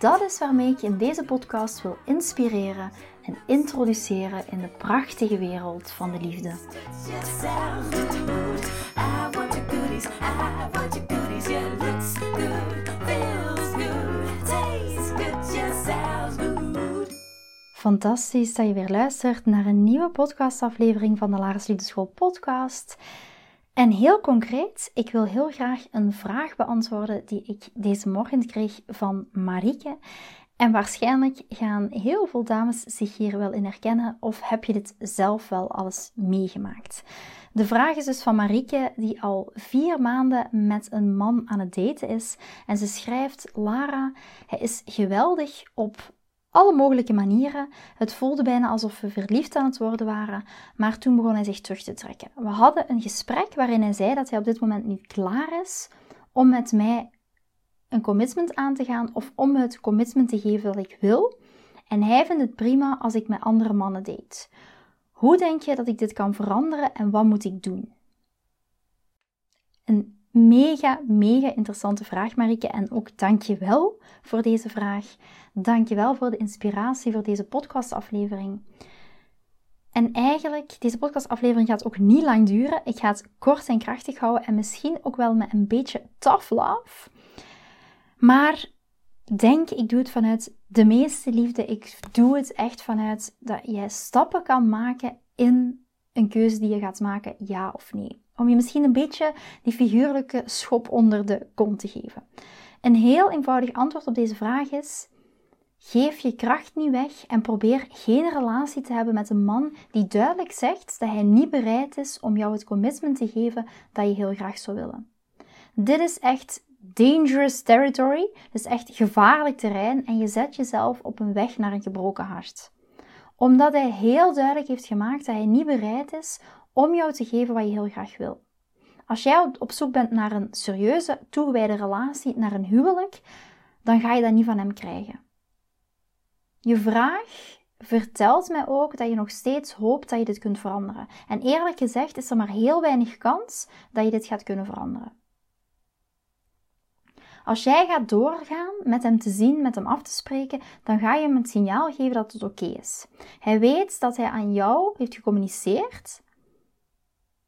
Dat is waarmee ik je in deze podcast wil inspireren en introduceren in de prachtige wereld van de liefde. Fantastisch dat je weer luistert naar een nieuwe podcastaflevering van de Lars Liefdeschool podcast. En heel concreet, ik wil heel graag een vraag beantwoorden die ik deze morgen kreeg van Marieke. En waarschijnlijk gaan heel veel dames zich hier wel in herkennen of heb je dit zelf wel alles meegemaakt. De vraag is dus van Marieke, die al vier maanden met een man aan het daten is. En ze schrijft: Lara, hij is geweldig op alle mogelijke manieren. Het voelde bijna alsof we verliefd aan het worden waren, maar toen begon hij zich terug te trekken. We hadden een gesprek waarin hij zei dat hij op dit moment niet klaar is om met mij een commitment aan te gaan of om het commitment te geven dat ik wil. En hij vindt het prima als ik met andere mannen date. Hoe denk je dat ik dit kan veranderen en wat moet ik doen? Mega, mega interessante vraag, Marike. En ook dank je wel voor deze vraag. Dank je wel voor de inspiratie voor deze podcastaflevering. En eigenlijk, deze podcastaflevering gaat ook niet lang duren. Ik ga het kort en krachtig houden en misschien ook wel met een beetje tough love. Maar denk, ik doe het vanuit de meeste liefde. Ik doe het echt vanuit dat jij stappen kan maken in een keuze die je gaat maken, ja of nee. Om je misschien een beetje die figuurlijke schop onder de kont te geven. Een heel eenvoudig antwoord op deze vraag is: geef je kracht niet weg en probeer geen relatie te hebben met een man die duidelijk zegt dat hij niet bereid is om jou het commitment te geven dat je heel graag zou willen. Dit is echt dangerous territory, dus echt gevaarlijk terrein en je zet jezelf op een weg naar een gebroken hart omdat hij heel duidelijk heeft gemaakt dat hij niet bereid is om jou te geven wat je heel graag wil. Als jij op zoek bent naar een serieuze, toegewijde relatie, naar een huwelijk, dan ga je dat niet van hem krijgen. Je vraag vertelt mij ook dat je nog steeds hoopt dat je dit kunt veranderen. En eerlijk gezegd is er maar heel weinig kans dat je dit gaat kunnen veranderen. Als jij gaat doorgaan met hem te zien, met hem af te spreken, dan ga je hem het signaal geven dat het oké is. Hij weet dat hij aan jou heeft gecommuniceerd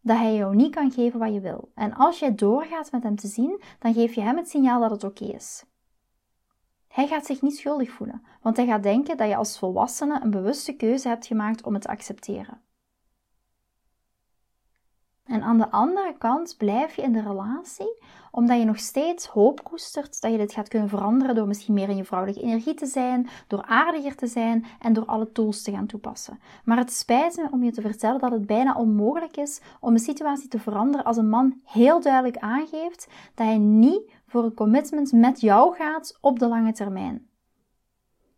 dat hij jou niet kan geven wat je wil. En als jij doorgaat met hem te zien, dan geef je hem het signaal dat het oké is. Hij gaat zich niet schuldig voelen, want hij gaat denken dat je als volwassene een bewuste keuze hebt gemaakt om het te accepteren. En aan de andere kant blijf je in de relatie omdat je nog steeds hoop koestert dat je dit gaat kunnen veranderen door misschien meer in je vrouwelijke energie te zijn, door aardiger te zijn en door alle tools te gaan toepassen. Maar het spijt me om je te vertellen dat het bijna onmogelijk is om een situatie te veranderen als een man heel duidelijk aangeeft dat hij niet voor een commitment met jou gaat op de lange termijn.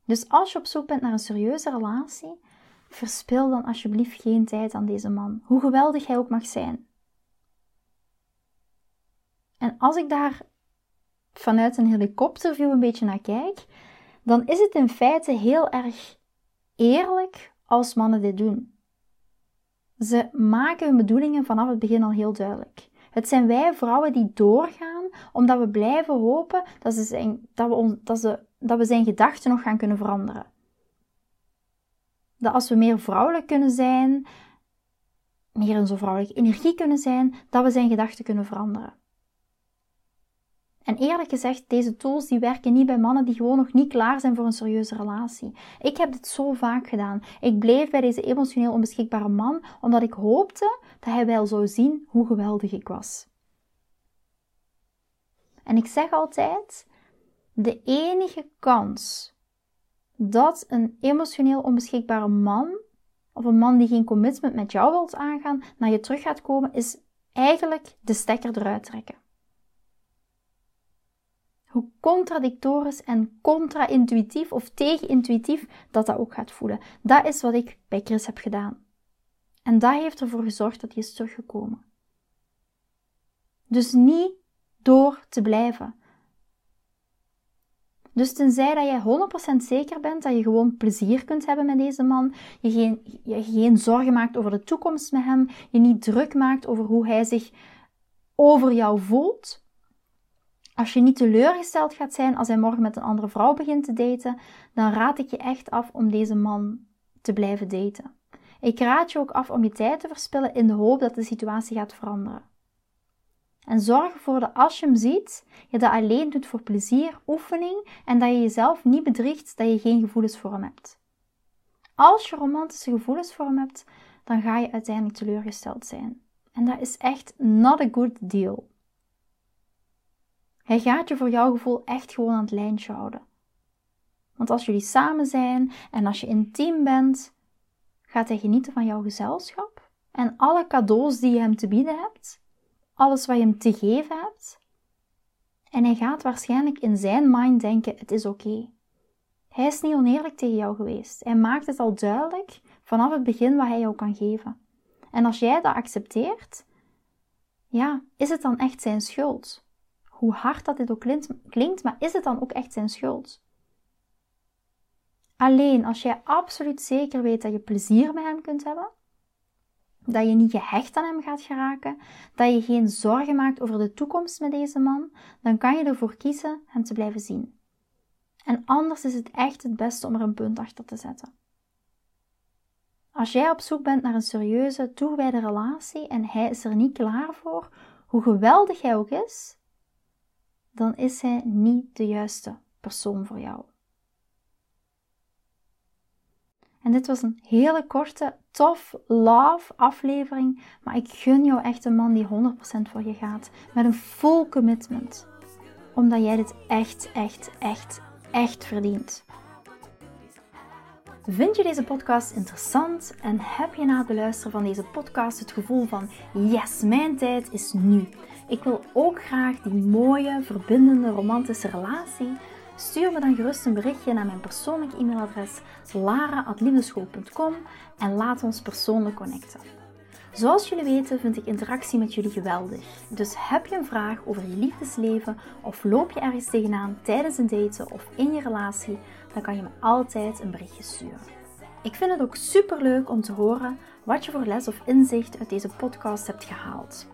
Dus als je op zoek bent naar een serieuze relatie, verspil dan alsjeblieft geen tijd aan deze man, hoe geweldig hij ook mag zijn. En als ik daar vanuit een helikopterview een beetje naar kijk, dan is het in feite heel erg eerlijk als mannen dit doen. Ze maken hun bedoelingen vanaf het begin al heel duidelijk. Het zijn wij vrouwen die doorgaan omdat we blijven hopen dat, ze zijn, dat, we, dat, ze, dat we zijn gedachten nog gaan kunnen veranderen. Dat als we meer vrouwelijk kunnen zijn, meer in zo'n vrouwelijke energie kunnen zijn, dat we zijn gedachten kunnen veranderen. En eerlijk gezegd, deze tools die werken niet bij mannen die gewoon nog niet klaar zijn voor een serieuze relatie. Ik heb dit zo vaak gedaan. Ik bleef bij deze emotioneel onbeschikbare man omdat ik hoopte dat hij wel zou zien hoe geweldig ik was. En ik zeg altijd: de enige kans dat een emotioneel onbeschikbare man of een man die geen commitment met jou wilt aangaan naar je terug gaat komen, is eigenlijk de stekker eruit trekken. Hoe contradictorisch en contra-intuïtief of tegen-intuïtief dat dat ook gaat voelen. Dat is wat ik bij Chris heb gedaan. En dat heeft ervoor gezorgd dat hij is teruggekomen. Dus niet door te blijven. Dus tenzij dat je 100% zeker bent dat je gewoon plezier kunt hebben met deze man, je geen, je geen zorgen maakt over de toekomst met hem, je niet druk maakt over hoe hij zich over jou voelt, als je niet teleurgesteld gaat zijn als hij morgen met een andere vrouw begint te daten, dan raad ik je echt af om deze man te blijven daten. Ik raad je ook af om je tijd te verspillen in de hoop dat de situatie gaat veranderen. En zorg ervoor dat als je hem ziet, je dat alleen doet voor plezier, oefening en dat je jezelf niet bedriegt dat je geen gevoelens voor hem hebt. Als je romantische gevoelens voor hem hebt, dan ga je uiteindelijk teleurgesteld zijn. En dat is echt not a good deal. Hij gaat je voor jouw gevoel echt gewoon aan het lijntje houden. Want als jullie samen zijn en als je intiem bent, gaat hij genieten van jouw gezelschap en alle cadeaus die je hem te bieden hebt, alles wat je hem te geven hebt. En hij gaat waarschijnlijk in zijn mind denken: het is oké. Hij is niet oneerlijk tegen jou geweest. Hij maakt het al duidelijk vanaf het begin wat hij jou kan geven. En als jij dat accepteert, ja, is het dan echt zijn schuld? hoe hard dat dit ook klinkt, maar is het dan ook echt zijn schuld? Alleen als jij absoluut zeker weet dat je plezier met hem kunt hebben, dat je niet gehecht aan hem gaat geraken, dat je geen zorgen maakt over de toekomst met deze man, dan kan je ervoor kiezen hem te blijven zien. En anders is het echt het beste om er een punt achter te zetten. Als jij op zoek bent naar een serieuze, toegewijde relatie en hij is er niet klaar voor, hoe geweldig hij ook is, dan is hij niet de juiste persoon voor jou. En dit was een hele korte, tof love aflevering, maar ik gun jou echt een man die 100% voor je gaat, met een full commitment, omdat jij dit echt, echt, echt, echt verdient. Vind je deze podcast interessant en heb je na het beluisteren van deze podcast het gevoel van yes, mijn tijd is nu? Ik wil ook graag die mooie, verbindende, romantische relatie. Stuur me dan gerust een berichtje naar mijn persoonlijk e-mailadres lara.liefdeschool.com en laat ons persoonlijk connecten. Zoals jullie weten vind ik interactie met jullie geweldig. Dus heb je een vraag over je liefdesleven of loop je ergens tegenaan tijdens een daten of in je relatie, dan kan je me altijd een berichtje sturen. Ik vind het ook super leuk om te horen wat je voor les of inzicht uit deze podcast hebt gehaald.